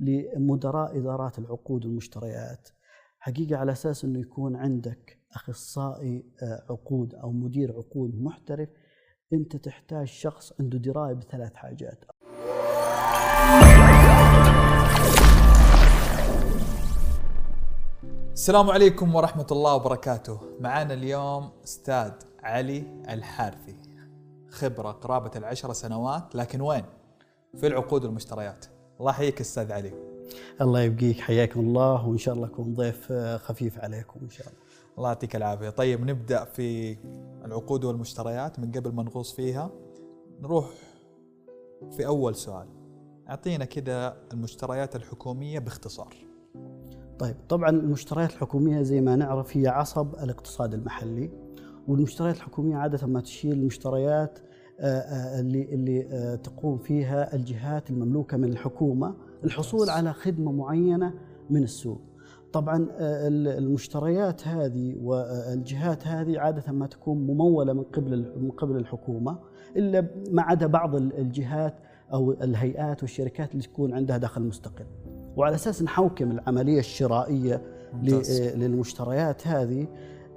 لمدراء إدارات العقود والمشتريات. حقيقة على أساس إنه يكون عندك أخصائي آه، عقود أو مدير عقود محترف أنت تحتاج شخص عنده دراية بثلاث حاجات. السلام عليكم ورحمة الله وبركاته. معنا اليوم أستاذ علي الحارثي خبرة قرابة العشر سنوات لكن وين؟ في العقود والمشتريات. الله يحييك أستاذ علي. الله يبقيك حياكم الله وإن شاء الله اكون ضيف آه، خفيف عليكم إن شاء الله. الله يعطيك العافية. طيب نبدأ في العقود والمشتريات من قبل ما نغوص فيها. نروح في أول سؤال. أعطينا كده المشتريات الحكومية باختصار. طيب طبعا المشتريات الحكومية زي ما نعرف هي عصب الاقتصاد المحلي والمشتريات الحكومية عادة ما تشيل المشتريات آه، اللي اللي آه، تقوم فيها الجهات المملوكة من الحكومة الحصول على خدمة معينة من السوق. طبعا آه، ال- المشتريات هذه والجهات هذه عادة ما تكون ممولة من قبل من قبل الحكومة إلا ما عدا بعض ال- الجهات أو الهيئات والشركات اللي تكون عندها دخل مستقل. وعلى أساس نحوكم العملية الشرائية. آه، للمشتريات هذه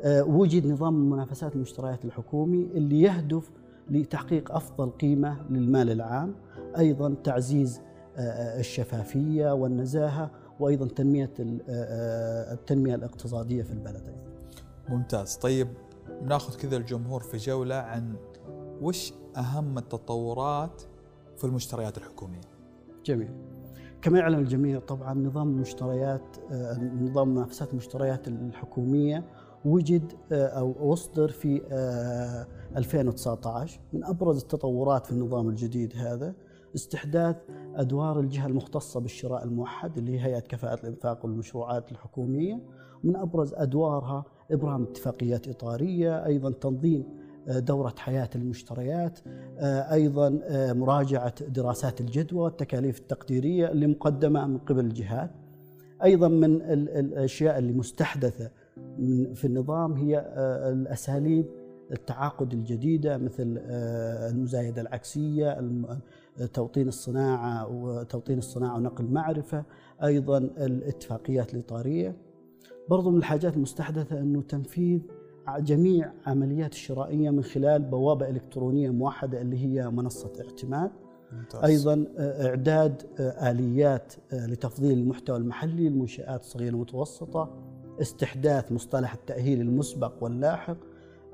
آه، وجد نظام منافسات المشتريات الحكومي اللي يهدف لتحقيق أفضل قيمة للمال العام، أيضا تعزيز آه، آه، الشفافية والنزاهة وأيضا تنمية آه، التنمية الاقتصادية في البلد. ممتاز طيب ناخذ كذا الجمهور في جولة عن وش أهم التطورات في المشتريات الحكومية جميل. كما يعلم الجميع طبعا نظام المشتريات نظام منافسات المشتريات الحكومية وجد أو أصدر في 2019 من أبرز التطورات في النظام الجديد هذا استحداث أدوار الجهة المختصة بالشراء الموحد اللي هي هيئة كفاءة الإنفاق والمشروعات الحكومية من أبرز أدوارها إبرام اتفاقيات إطارية أيضا تنظيم آه، دورة حياة المشتريات آه، أيضا آه، مراجعة دراسات الجدوى والتكاليف التقديرية اللي مقدمة من قبل الجهات. أيضا من ال- الأشياء اللي مستحدثة من- في النظام هي الأساليب التعاقد الجديدة مثل آه، المزايدة العكسية توطين الصناعة وتوطين الصناعة ونقل معرفه أيضا الاتفاقيات الإطارية. برضو من الحاجات المستحدثة أنه تنفيذ جميع عمليات الشرائية من خلال بوابة إلكترونية موحدة اللي هي منصة اعتماد. ممتاز. أيضا آه، إعداد آه، آليات لتفضيل المحتوى المحلي للمنشات الصغيرة والمتوسطة استحداث مصطلح التأهيل المسبق واللاحق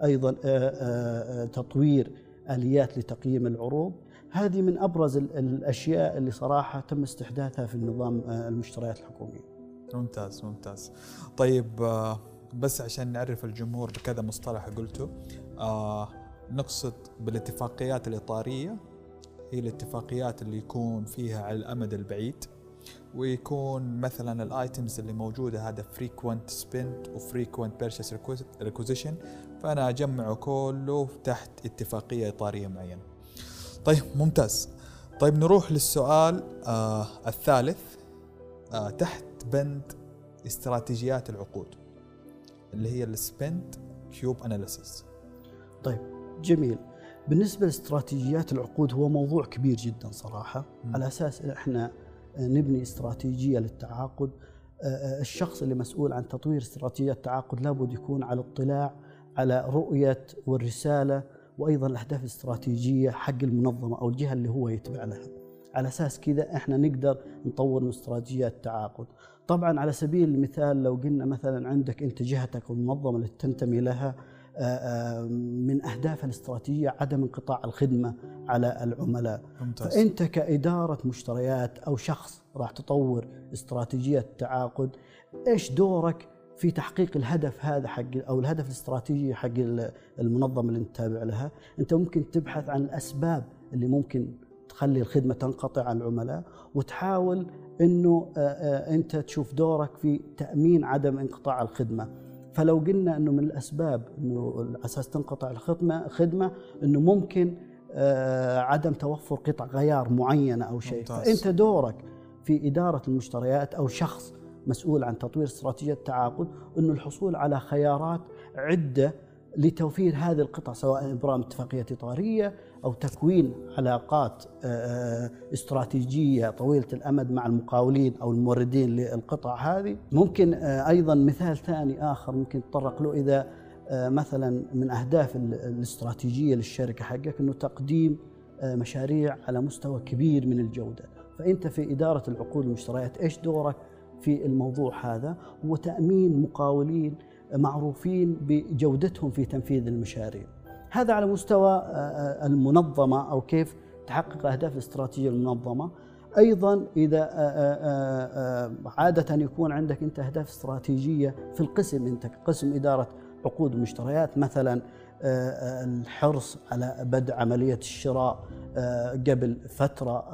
أيضا آه، آه، آه، تطوير آليات لتقييم العروض. هذه من أبرز ال- الأشياء اللي صراحة تم استحداثها في النظام المشتريات الحكومية. ممتاز ممتاز. طيب بس عشان نعرف الجمهور بكذا مصطلح قلته نقصد بالاتفاقيات الإطارية. هي الاتفاقيات اللي يكون فيها على الأمد البعيد. ويكون مثلا ال items اللي موجودة هذا frequent spend و frequent purchase requisition فأنا أجمعه كله تحت اتفاقية إطارية معينة. طيب ممتاز. طيب نروح للسؤال آه الثالث آه تحت بند استراتيجيات العقود اللي هي ال spend cube analysis. طيب جميل بالنسبة لاستراتيجيات العقود هو موضوع كبير جدا صراحة مم. على أساس إحنا نبني استراتيجية للتعاقد. آه، آه، الشخص اللي مسؤول عن تطوير استراتيجية التعاقد لابد يكون على اطلاع على رؤية والرسالة وأيضا الأهداف الاستراتيجية حق المنظمة أو الجهة اللي هو يتبع لها. على أساس كذا إحنا نقدر نطور من استراتيجيات التعاقد. طبعا على سبيل المثال لو قلنا مثلا عندك أنت جهتك والمنظمه اللي تنتمي لها من اهدافها الاستراتيجية عدم انقطاع الخدمة على العملاء. ممتاز. فأنت كإدارة مشتريات أو شخص راح تطور استراتيجية التعاقد إيش دورك في تحقيق الهدف هذا حق أو الهدف الاستراتيجي حق ال- المنظمة اللي أنت تابع لها؟ أنت ممكن تبحث عن الأسباب اللي ممكن تخلي الخدمة تنقطع عن العملاء وتحاول إنه آه، آه، أنت تشوف دورك في تأمين عدم انقطاع الخدمة. فلو قلنا إنه من الأسباب إنه أساس تنقطع الخدمة خدمة إنه ممكن آه، عدم توفر قطع غيار معينة أو شيء ممتاز. فأنت دورك في إدارة المشتريات أو شخص مسؤول عن تطوير استراتيجية التعاقد إنه الحصول على خيارات عدة لتوفير هذه القطع سواء إبرام اتفاقيات إطارية أو تكوين علاقات استراتيجية طويلة الأمد مع المقاولين أو الموردين للقطع هذه. ممكن أيضا مثال ثاني آخر ممكن نتطرق له إذا مثلا من أهداف الاستراتيجية للشركة حقك إنه تقديم مشاريع على مستوى كبير من الجودة. فأنت في إدارة العقود والمشتريات إيش دورك في الموضوع هذا؟ هو تأمين مقاولين معروفين بجودتهم في تنفيذ المشاريع. هذا على مستوى آه، آه، المنظمة أو كيف تحقق أهداف الاستراتيجية المنظمة. أيضا إذا آه، عادة يكون عندك أنت أهداف استراتيجية في القسم أنت قسم إدارة عقود ومشتريات مثلا الحرص على بدء عملية الشراء قبل فترة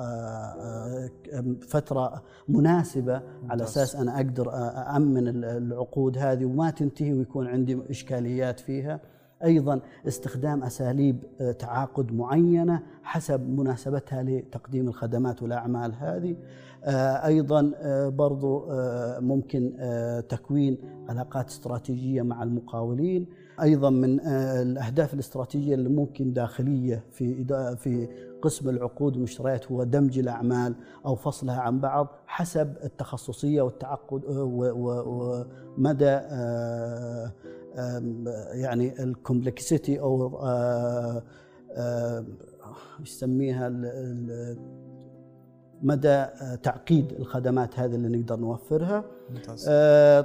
فترة مناسبة على أساس أنا أقدر امن العقود هذه وما تنتهي ويكون عندي إشكاليات فيها. أيضا استخدام أساليب تعاقد معينة حسب مناسبتها لتقديم الخدمات والأعمال هذه. أيضا برضو ممكن تكوين علاقات استراتيجية مع المقاولين. أيضا من الأهداف الاستراتيجية اللي ممكن داخلية في في قسم العقود والمشتريات هو دمج الأعمال أو فصلها عن بعض حسب التخصصية والتعقد ومدى آه، يعني الكومبلكسيتي أو يسميها مدى تعقيد الخدمات هذه اللي نقدر نوفرها ممتاز.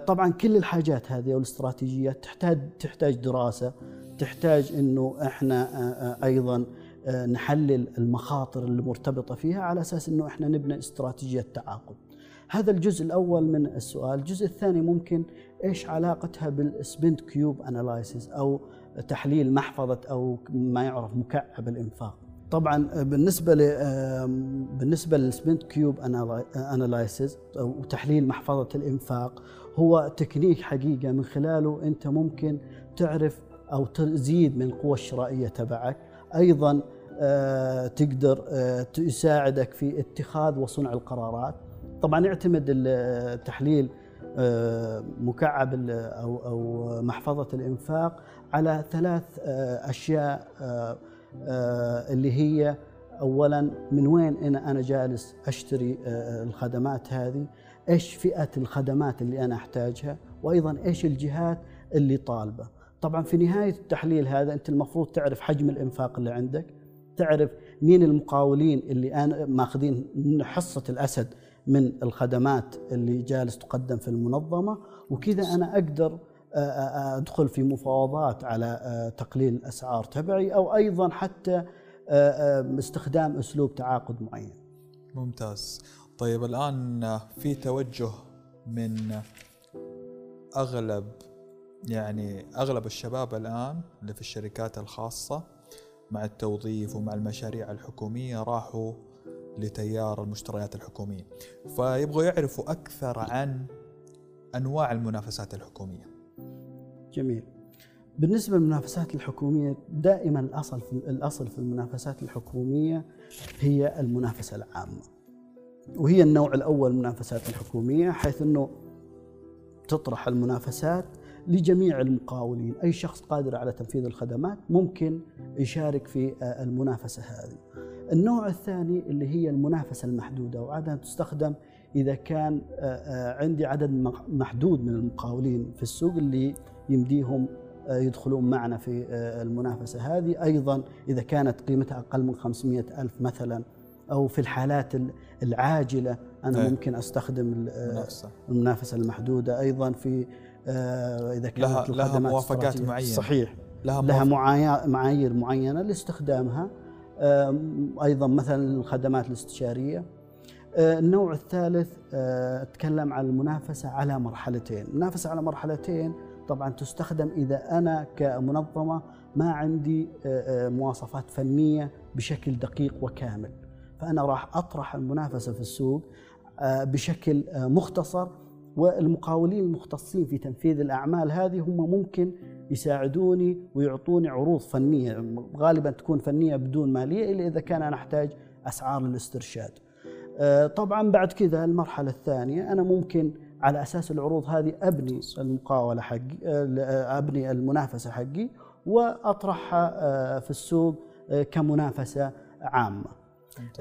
طبعا كل الحاجات هذه والاستراتيجيات تحتاج تحتاج دراسة تحتاج إنه إحنا أيضا آه، نحلل المخاطر المرتبطه فيها على أساس إنه إحنا نبني استراتيجية تعاقد. هذا الجزء الأول من السؤال، الجزء الثاني ممكن إيش علاقتها بال spend cube analysis أو تحليل محفظة أو ما يعرف مكعب الإنفاق. طبعا بالنسبة ل بالنسبة لل spend cube analysis أو تحليل محفظة الإنفاق هو تكنيك حقيقة من خلاله أنت ممكن تعرف أو تزيد من القوة الشرائية تبعك. أيضا آه، تقدر آه، يساعدك في اتخاذ وصنع القرارات. طبعا يعتمد التحليل آه، مكعب أو أو محفظة الإنفاق على ثلاث أشياء اللي هي اولا من وين أنا أنا جالس أشتري الخدمات هذه؟ إيش فئة الخدمات اللي أنا أحتاجها؟ وأيضا إيش الجهات اللي طالبة؟ طبعا في نهاية التحليل هذا أنت المفروض تعرف حجم الإنفاق اللي عندك تعرف مين المقاولين اللي أنا ماخذين حصة الأسد من الخدمات اللي جالس تقدم في المنظمة وكذا أنا أقدر أدخل في مفاوضات على تقليل الأسعار تبعي أو أيضا حتى استخدام أسلوب تعاقد معين. ممتاز. طيب الآن في توجه من أغلب يعني أغلب الشباب الآن اللي في الشركات الخاصة مع التوظيف ومع المشاريع الحكومية راحوا لتيار المشتريات الحكومية فيبغوا يعرفوا أكثر عن أنواع المنافسات الحكومية جميل. بالنسبة للمنافسات الحكومية دائما الأصل في الأصل في المنافسات الحكومية هي المنافسة العامة وهي النوع الأول من المنافسات الحكومية حيث إنه تطرح المنافسات لجميع المقاولين. أي شخص قادر على تنفيذ الخدمات ممكن يشارك في آه، المنافسة هذه. النوع الثاني اللي هي المنافسة المحدودة وعادة تستخدم إذا كان آه، آه، عندي عدد محدود من المقاولين في السوق اللي يمديهم يدخلون معنا في المنافسة. هذه أيضا إذا كانت قيمتها أقل من 500 ألف مثلا أو في الحالات العاجلة أنا أي. ممكن أستخدم المنافسة. المنافسة المحدودة أيضا في آه، إذا كانت لها, لها موافقات معينة. صحيح. لها, لها معايير معينة لاستخدامها. أيضا مثلا الخدمات الاستشارية. آه، النوع الثالث آه، أتكلم عن المنافسة على مرحلتين، المنافسة على مرحلتين طبعا تستخدم إذا أنا كمنظمة ما عندي مواصفات فنية بشكل دقيق وكامل، فأنا راح أطرح المنافسة في السوق بشكل مختصر والمقاولين المختصين في تنفيذ الأعمال هذه هم ممكن يساعدوني ويعطوني عروض فنية غالبا تكون فنية بدون مالية إلا إذا كان أنا أحتاج أسعار للاسترشاد آه، طبعا بعد كذا المرحلة الثانية أنا ممكن على أساس العروض هذه أبني المقاولة حقي آه، أبني المنافسة حقي واطرحها آه، في السوق آه، كمنافسة عامة.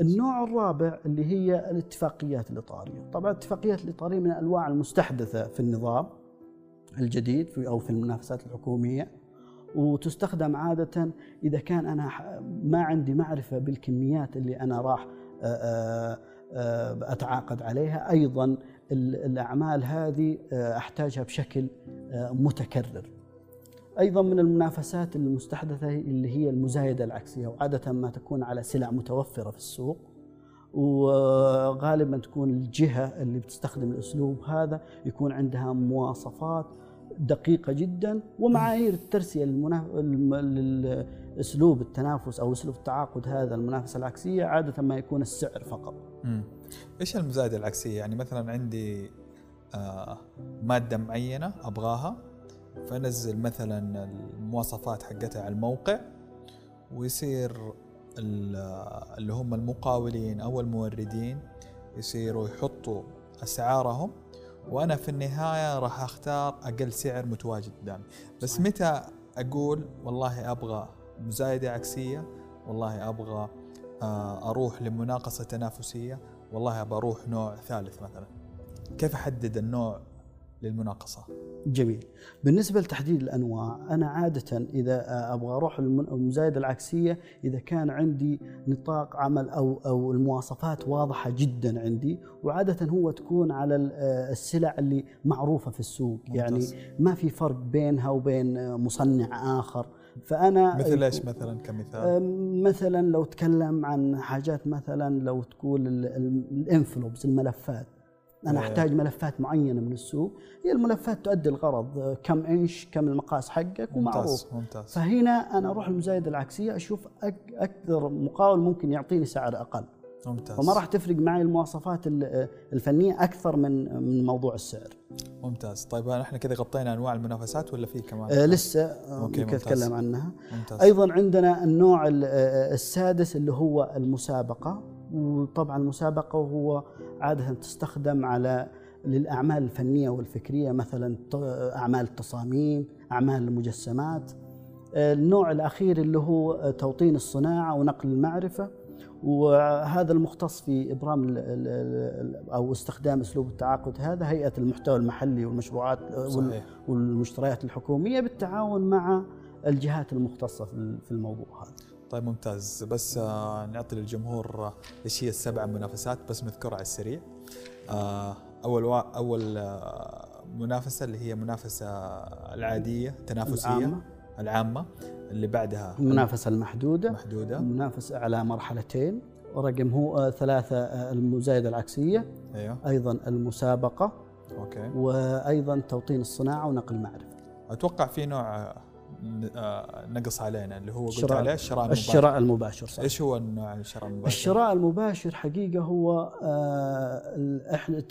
النوع الرابع اللي هي الاتفاقيات الإطارية، طبعا الاتفاقيات الإطارية من الأنواع المستحدثة في النظام الجديد في أو في المنافسات الحكومية وتستخدم عادة إذا كان أنا ما عندي معرفة بالكميات اللي أنا راح آه، آه، آه، أتعاقد عليها، أيضا ال- الأعمال هذه آه، أحتاجها بشكل آه، متكرر. أيضا من المنافسات المستحدثة اللي هي المزايدة العكسية وعادة ما تكون على سلع متوفرة في السوق وغالبا تكون الجهة اللي بتستخدم الأسلوب هذا يكون عندها مواصفات دقيقة جدا ومعايير الم- للأسلوب التنافس أو أسلوب التعاقد هذا المنافسة العكسية عادة ما يكون السعر فقط. إيش المزايده العكسية يعني مثلا عندي آه مادة معينة أبغاها فانزل مثلا المواصفات حقتها على الموقع ويصير ال- اللي هم المقاولين أو الموردين يصيروا يحطوا أسعارهم وأنا في النهاية راح أختار أقل سعر متواجد قدامي بس. متى أقول والله أبغى مزايدة عكسية والله أبغى آه، أروح لمناقصة تنافسية والله أبغى أروح نوع ثالث مثلا. كيف أحدد النوع للمناقصة؟ جميل. بالنسبة لتحديد الأنواع أنا عادة إذا أبغى أروح للمن- المزايدة العكسية إذا كان عندي نطاق عمل أو أو المواصفات واضحة جدا عندي وعادة هو تكون على ال- السلع اللي معروفة في السوق. يعني ممتاز. ما في فرق بينها وبين مصنع آخر. فأنا مثل إيش مثلا كمثال؟ مثلا لو تكلم عن حاجات مثلا لو تقول ال- ال- الانفلوبس الملفات. أنا إيه. أحتاج ملفات معينة من السوق. هي الملفات تؤدي الغرض كم إنش كم المقاس حقك ومعروف. ممتاز ممتاز. فهنا أنا أروح المزايده العكسية أشوف أكثر مقاول ممكن يعطيني سعر أقل. ممتاز. فما راح تفرق معي المواصفات ال- الفنية أكثر من من موضوع السعر. ممتاز. طيب إحنا كذا غطينا أنواع المنافسات ولا في كمان؟ أه، لسه ممكن ممتاز. أتكلم عنها. ممتاز. أيضا عندنا النوع ال- السادس اللي هو المسابقة وطبعا المسابقة هو عادة تستخدم على للأعمال الفنية والفكرية مثلا أعمال التصاميم أعمال المجسمات. النوع الأخير اللي هو توطين الصناعة ونقل المعرفة. وهذا المختص في إبرام ال- ال- أو استخدام أسلوب التعاقد هذا هيئة المحتوى المحلي والمشروعات وال- صحيح والمشتريات الحكومية بالتعاون مع الجهات المختصة في الموضوع هذا. طيب ممتاز بس آه، نعطي للجمهور آه، إيش هي السبع منافسات بس نذكرها على السريع آه، أول. أول منافسة اللي هي منافسة العادية التنافسيه العامة. العامة اللي بعدها المنافسه المحدودة. محدودة. المنافسه على مرحلتين. رقم هو آه، ثلاثة آه، المزايدة العكسية. أيوه. أيضا المسابقة. أوكي. وأيضا توطين الصناعة ونقل المعرفة. أتوقع في نوع آه، نقص علينا اللي هو قلت الشراء- عليه الشراء المباشر. الشراء المباشر صح. إيش هو النوع الشراء المباشر؟ الشراء المباشر حقيقة هو إحنا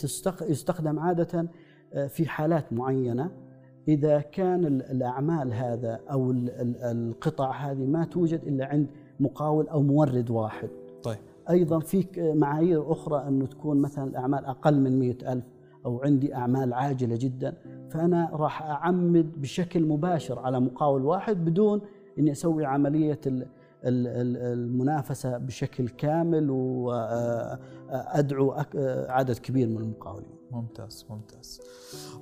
يستخدم عادة آه، في حالات معينة. إذا كان ال- الأعمال هذا أو ال- ال- القطع هذه ما توجد إلا عند مقاول أو مورد واحد. طيب. أيضا في معايير أخرى أنه تكون مثلا الأعمال أقل من مئة ألف أو عندي أعمال عاجلة جدا فأنا راح أعمد بشكل مباشر على مقاول واحد بدون أني أسوي عملية المنافسة بشكل كامل وأدعو عدد كبير من المقاولين. ممتاز ممتاز.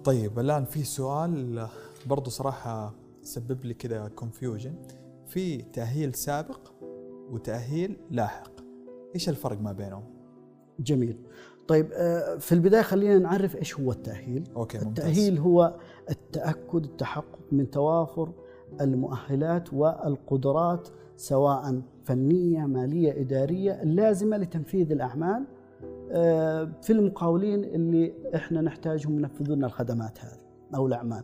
طيب الآن في سؤال آه، برضو صراحة سبب لي كذا كونفيوجن في تأهيل سابق وتأهيل لاحق. إيش الفرق ما بينهم؟ جميل. طيب آه، في البداية خلينا نعرف إيش هو التأهيل. أوكي ممتاز. التأهيل هو التأكد التحقق من توافر المؤهلات والقدرات سواء فنية مالية إدارية اللازمة لتنفيذ الأعمال. آه، في المقاولين اللي إحنا نحتاجهم ينفذوا لنا الخدمات هذه أو الأعمال.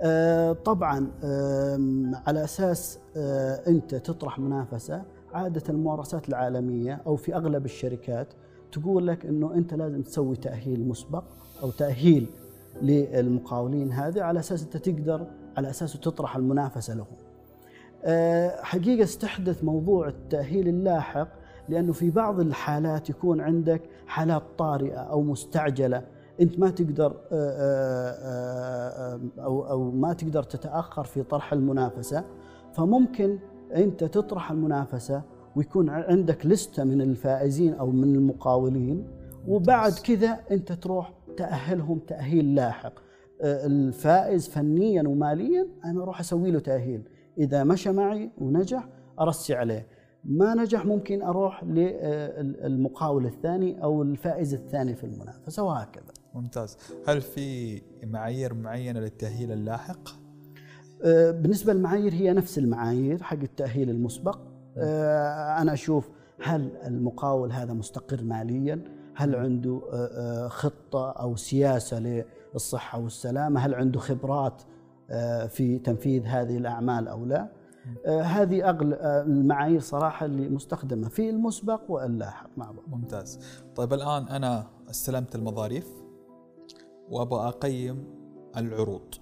آه، طبعا على أساس آه، أنت تطرح منافسة عادة الممارسات العالمية أو في أغلب الشركات تقول لك أنه أنت لازم تسوي تأهيل مسبق أو تأهيل للمقاولين هذه على أساس أنت تقدر على أساسه تطرح المنافسة لهم آه، حقيقة استحدث موضوع التأهيل اللاحق لأنه في بعض الحالات يكون عندك حالات طارئة أو مستعجلة. أنت ما تقدر آه، آه، أو أو ما تقدر تتأخر في طرح المنافسة. فممكن أنت تطرح المنافسة ويكون عندك لستة من الفائزين أو من المقاولين وبعد كذا أنت تروح تأهلهم تأهيل لاحق. الفائز فنيا وماليا أنا أروح أسوي له تأهيل. إذا مشى معي ونجح أرسي عليه. ما نجح ممكن أروح للمقاول الثاني أو الفائز الثاني في المنافسة وهكذا. ممتاز. هل في معايير معينة للتأهيل اللاحق؟ آه، بالنسبة للمعايير هي نفس المعايير حق التأهيل المسبق. آه، أنا أشوف هل المقاول هذا مستقر ماليا؟ هل عنده آه، خطة أو سياسة للصحة والسلامة؟ هل عنده خبرات في تنفيذ هذه الأعمال أو لا؟ هذه أغلى المعايير صراحة اللي مستخدمة في المسبق واللاحق. مع بعض ممتاز. طيب الآن أنا استلمت المظاريف وأبغى أقيم العروض.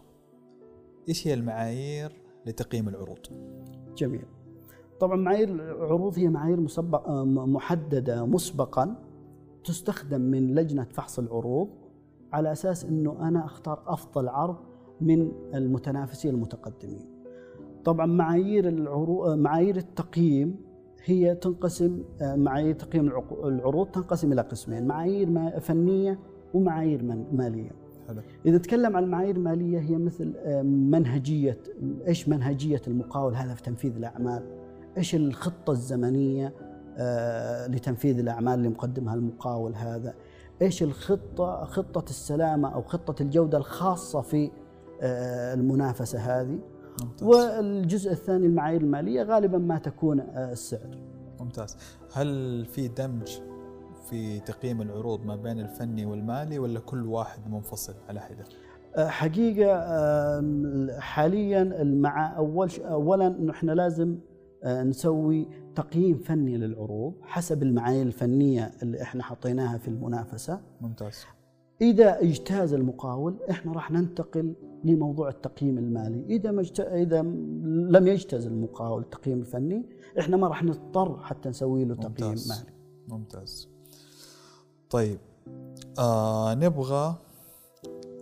إيش هي المعايير لتقييم العروض؟ جميل. طبعا معايير العروض هي معايير مسبق محددة مسبقا. تستخدم من لجنة فحص العروض على أساس إنه أنا أختار أفضل عرض من المتنافسين المتقدمين. طبعا معايير العروض معايير التقييم هي تنقسم معايير تقييم العروض تنقسم إلى قسمين، معايير فنية ومعايير مالية. حلو. إذا تكلم عن المعايير الماليه هي مثل آه، منهجية إيش منهجية المقاول هذا في تنفيذ الأعمال؟ إيش الخطة الزمنية آه، لتنفيذ الأعمال اللي مقدمها المقاول هذا؟ إيش الخطة خطة السلامة أو خطة الجودة الخاصة في آه، المنافسة هذه؟ ممتاز. والجزء الثاني المعايير المالية غالبا ما تكون السعر. ممتاز. هل في دمج في تقييم العروض ما بين الفني والمالي ولا كل واحد منفصل على حدة؟ حقيقة حاليا مع أول أولا نحن لازم نسوي تقييم فني للعروض حسب المعايير الفنية اللي إحنا حطيناها في المنافسة ممتاز إذا اجتاز المقاول إحنا راح ننتقل لموضوع التقييم المالي، إذا ما إذا لم يجتاز المقاول التقييم الفني إحنا ما راح نضطر حتى نسوي له تقييم ممتاز. مالي. ممتاز. طيب آه نبغى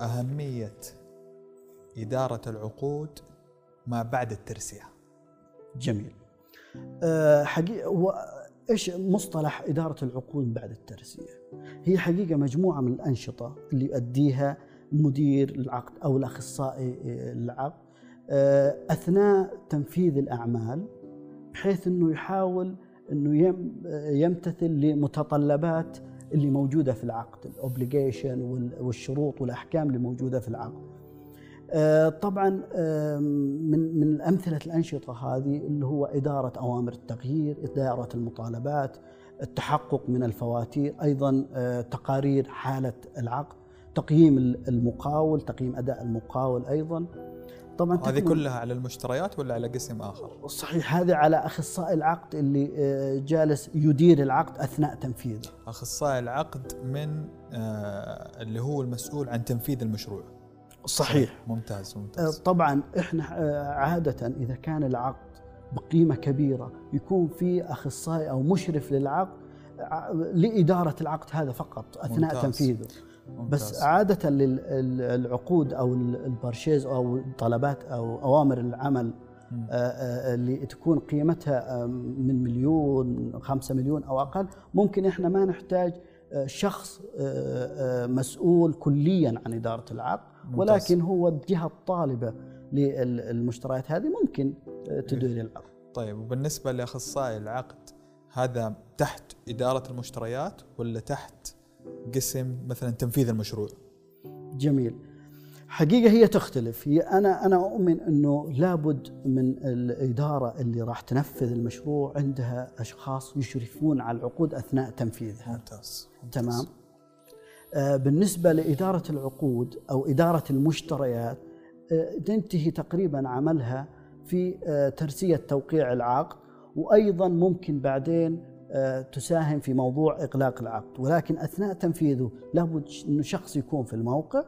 أهمية إدارة العقود ما بعد الترسية جميل آه حقيقة إيش مصطلح إدارة العقود بعد الترسية؟ هي حقيقة مجموعة من الأنشطة اللي يؤديها مدير العقد أو الأخصائي العقد آه أثناء تنفيذ الأعمال بحيث أنه يحاول أنه يمتثل لمتطلبات اللي موجودة في العقد الاوبليجيشن والشروط والأحكام اللي موجودة في العقد آه، طبعا من من امثله الأنشطة هذه اللي هو إدارة أوامر التغيير إدارة المطالبات التحقق من الفواتير أيضا آه، تقارير حالة العقد تقييم المقاول تقييم أداء المقاول أيضا طبعا هذه كلها على المشتريات ولا على قسم آخر؟ صحيح هذه على أخصائي العقد اللي آه، جالس يدير العقد أثناء تنفيذه. أخصائي العقد من آه، اللي هو المسؤول عن تنفيذ المشروع. صحيح ممتاز ممتاز. آه، طبعا إحنا عاده إذا كان العقد بقيمة كبيرة يكون في أخصائي أو مشرف للعقد لإدارة العقد هذا فقط أثناء ممتاز. تنفيذه. بس عادة للعقود أو البرشيز أو الطلبات أو أوامر العمل آه، آه، اللي تكون قيمتها من مليون خمسة مليون أو أقل ممكن إحنا ما نحتاج آه، شخص مسؤول كليا عن إدارة العقد ولكن هو الجهة الطالبة للمشتريات هذه ممكن تدير العقد طيب وبالنسبة لأخصائي العقد هذا تحت إدارة المشتريات ولا تحت قسم مثلا تنفيذ المشروع؟ جميل. حقيقة هي تختلف. هي أنا أنا أؤمن إنه لابد من الإدارة اللي راح تنفذ المشروع عندها أشخاص يشرفون على العقود أثناء تنفيذها. ممتاز, ممتاز. تمام؟ آه بالنسبة لإدارة العقود أو إدارة المشتريات آه تنتهي تقريبا عملها في آه ترسية توقيع العقد وأيضا ممكن بعدين آه، تساهم في موضوع اغلاق العقد. ولكن أثناء تنفيذه لابد إنه شخص يكون في الموقع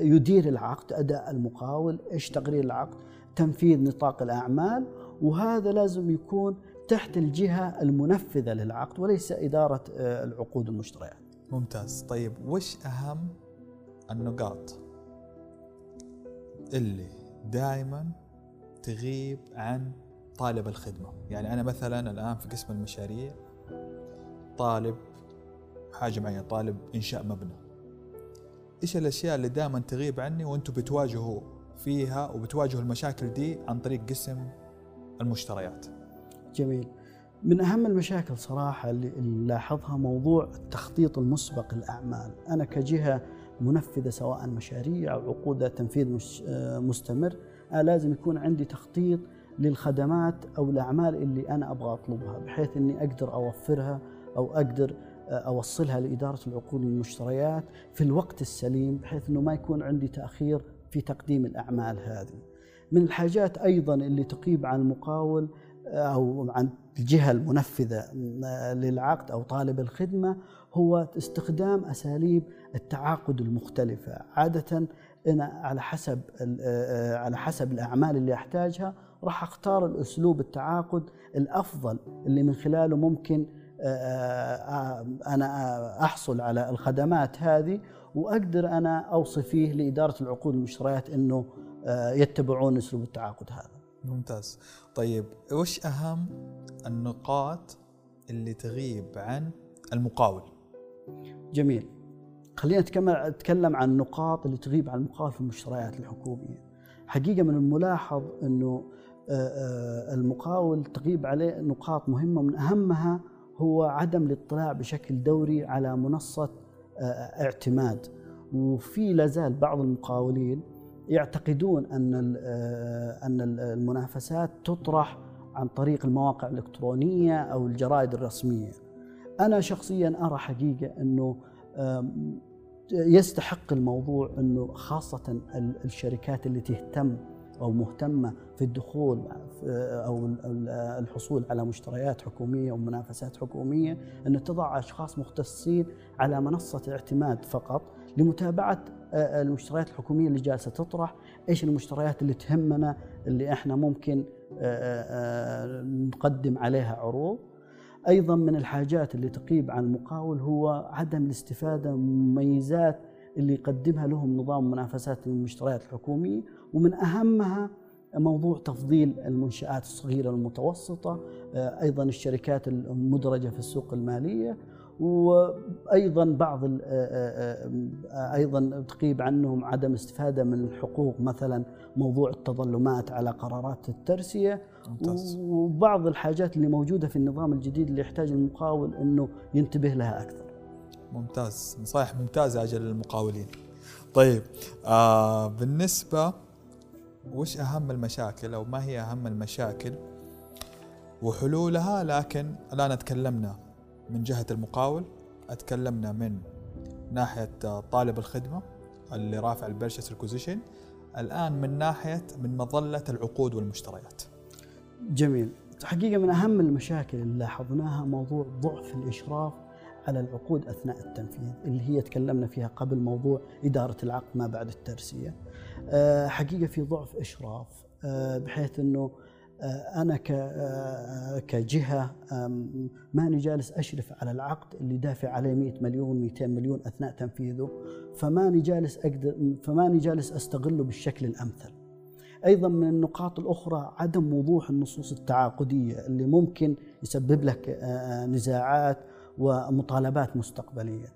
يدير العقد أداء المقاول إيش تقرير العقد تنفيذ نطاق الأعمال وهذا لازم يكون تحت الجهة المنفذة للعقد وليس إدارة آه، العقود المشتريات. ممتاز. طيب وش أهم النقاط اللي دائما تغيب عن طالب الخدمة؟ يعني أنا مثلا الآن في قسم المشاريع طالب حاجة معينة طالب إنشاء مبنى. إيش الأشياء اللي دائما تغيب عني وأنتم بتواجهوا فيها وبتواجهوا المشاكل دي عن طريق قسم المشتريات؟ جميل. من أهم المشاكل صراحة اللي نلاحظها موضوع التخطيط المسبق الاعمال أنا كجهة منفذة سواء مشاريع أو عقود تنفيذ مش مستمر أنا لازم يكون عندي تخطيط للخدمات أو الأعمال اللي أنا أبغى أطلبها بحيث إني أقدر أوفرها أو أقدر أوصلها لإدارة العقود والمشتريات في الوقت السليم بحيث إنه ما يكون عندي تأخير في تقديم الأعمال هذه. من الحاجات أيضا اللي تقيب عن المقاول أو عن الجهة المنفذة للعقد أو طالب الخدمة هو استخدام أساليب التعاقد المختلفة، عادة أنا على حسب على حسب الأعمال اللي أحتاجها راح أختار الأسلوب التعاقد الأفضل اللي من خلاله ممكن أنا أحصل على الخدمات هذه وأقدر أنا أوصي فيه لإدارة العقود والمشتريات إنه يتبعون أسلوب التعاقد هذا. ممتاز. طيب وش أهم النقاط اللي تغيب عن المقاول؟ جميل. خلينا نتكلم عن النقاط اللي تغيب عن المقاول في المشتريات الحكومية. حقيقة من الملاحظ إنه المقاول تغيب عليه نقاط مهمة من أهمها هو عدم الاطلاع بشكل دوري على منصة اعتماد وفي لازال بعض المقاولين يعتقدون أن أن المنافسات تطرح عن طريق المواقع الإلكترونية أو الجرائد الرسمية. أنا شخصيا أرى حقيقة أنه يستحق الموضوع أنه خاصة الشركات اللي تهتم أو مهتمة في الدخول أو الحصول على مشتريات حكومية ومنافسات حكومية انه تضع أشخاص مختصين على منصة اعتماد فقط لمتابعة المشتريات الحكومية اللي جالسة تطرح، إيش المشتريات اللي تهمنا اللي إحنا ممكن نقدم عليها عروض. أيضا من الحاجات اللي تقيب عن المقاول هو عدم الاستفادة من مميزات اللي يقدمها لهم نظام منافسات المشتريات الحكومية ومن أهمها موضوع تفضيل المنشآت الصغيرة والمتوسطة أيضا الشركات المدرجة في السوق المالية وأيضا بعض أيضا تقيب عنهم عدم استفادة من الحقوق مثلا موضوع التظلمات على قرارات الترسية. ممتاز. وبعض الحاجات اللي موجودة في النظام الجديد اللي يحتاج المقاول أنه ينتبه لها أكثر. ممتاز. نصائح ممتازة أجل للمقاولين طيب آه بالنسبة وش أهم المشاكل أو ما هي أهم المشاكل؟ وحلولها لكن الآن تكلمنا من جهة المقاول أتكلمنا من ناحية طالب الخدمة اللي رافع ال purchase requisition الآن من ناحية من مظلة العقود والمشتريات. جميل. حقيقة من أهم المشاكل اللي لاحظناها موضوع ضعف الإشراف على العقود أثناء التنفيذ اللي هي تكلمنا فيها قبل موضوع إدارة العقد ما بعد الترسية. حقيقة في ضعف إشراف بحيث أنه أنا كجهة ماني جالس أشرف على العقد اللي دافع عليه 100 مليون 200 مليون أثناء تنفيذه فماني جالس أقدر فماني جالس أستغله بالشكل الأمثل. أيضا من النقاط الأخرى عدم وضوح النصوص التعاقدية اللي ممكن يسبب لك نزاعات ومطالبات مستقبلية.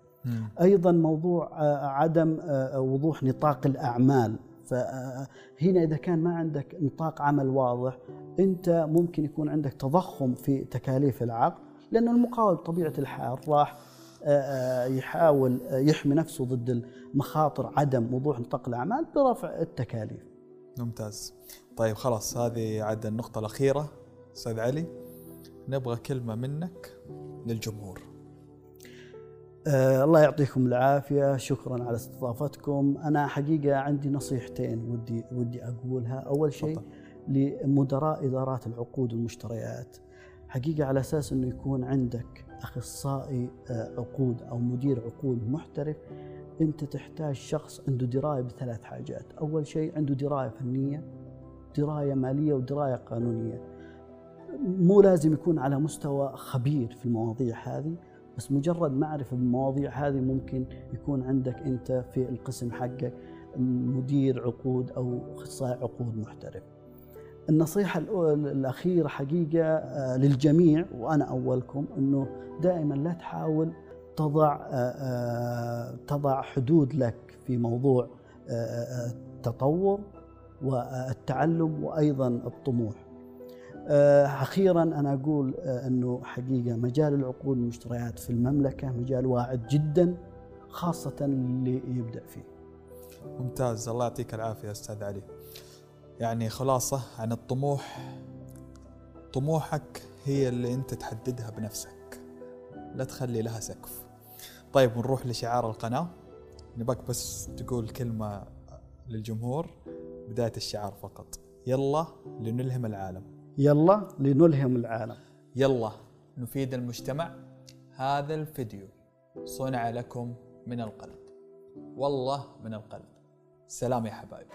أيضا موضوع عدم وضوح نطاق الأعمال. فهنا إذا كان ما عندك نطاق عمل واضح أنت ممكن يكون عندك تضخم في تكاليف العقد لأن المقاول طبيعة الحال راح يحاول يحمي نفسه ضد المخاطر عدم وضوح نطاق الأعمال برفع التكاليف. ممتاز. طيب خلاص هذه عاد النقطة الأخيرة أستاذ علي. نبغى كلمة منك للجمهور. آه الله يعطيكم العافية. شكرا على استضافتكم. أنا حقيقة عندي نصيحتين ودي ودي أقولها. أول شيء لمدراء إدارات العقود والمشتريات. حقيقة على أساس أنه يكون عندك أخصائي عقود أو مدير عقود محترف أنت تحتاج شخص عنده دراية بثلاث حاجات، أول شيء عنده دراية فنية، دراية مالية ودراية قانونية. مو لازم يكون على مستوى خبير في المواضيع هذه، بس مجرد معرفة بالمواضيع هذه ممكن يكون عندك أنت في القسم حقك مدير عقود أو أخصائي عقود محترف. النصيحة الأو- الأخيرة حقيقة آه، للجميع وأنا أولكم أنه دائما لا تحاول تضع آه، آه، تضع حدود لك في موضوع التطور والتعلم وأيضا الطموح أخيرا أنا أقول آه، أنه حقيقة مجال العقود والمشتريات في المملكة مجال واعد جدا خاصة اللي يبدأ فيه. ممتاز. الله يعطيك العافية أستاذ علي. يعني خلاصة عن الطموح طموحك هي اللي أنت تحددها بنفسك. لا تخلي لها سقف. طيب نروح لشعار القناة. نباك بس تقول كلمة للجمهور بداية الشعار فقط. يلا لنلهم العالم. يلا لنلهم العالم. يلا نفيد المجتمع. هذا الفيديو صنع لكم من القلب. والله من القلب. سلام يا حبايب.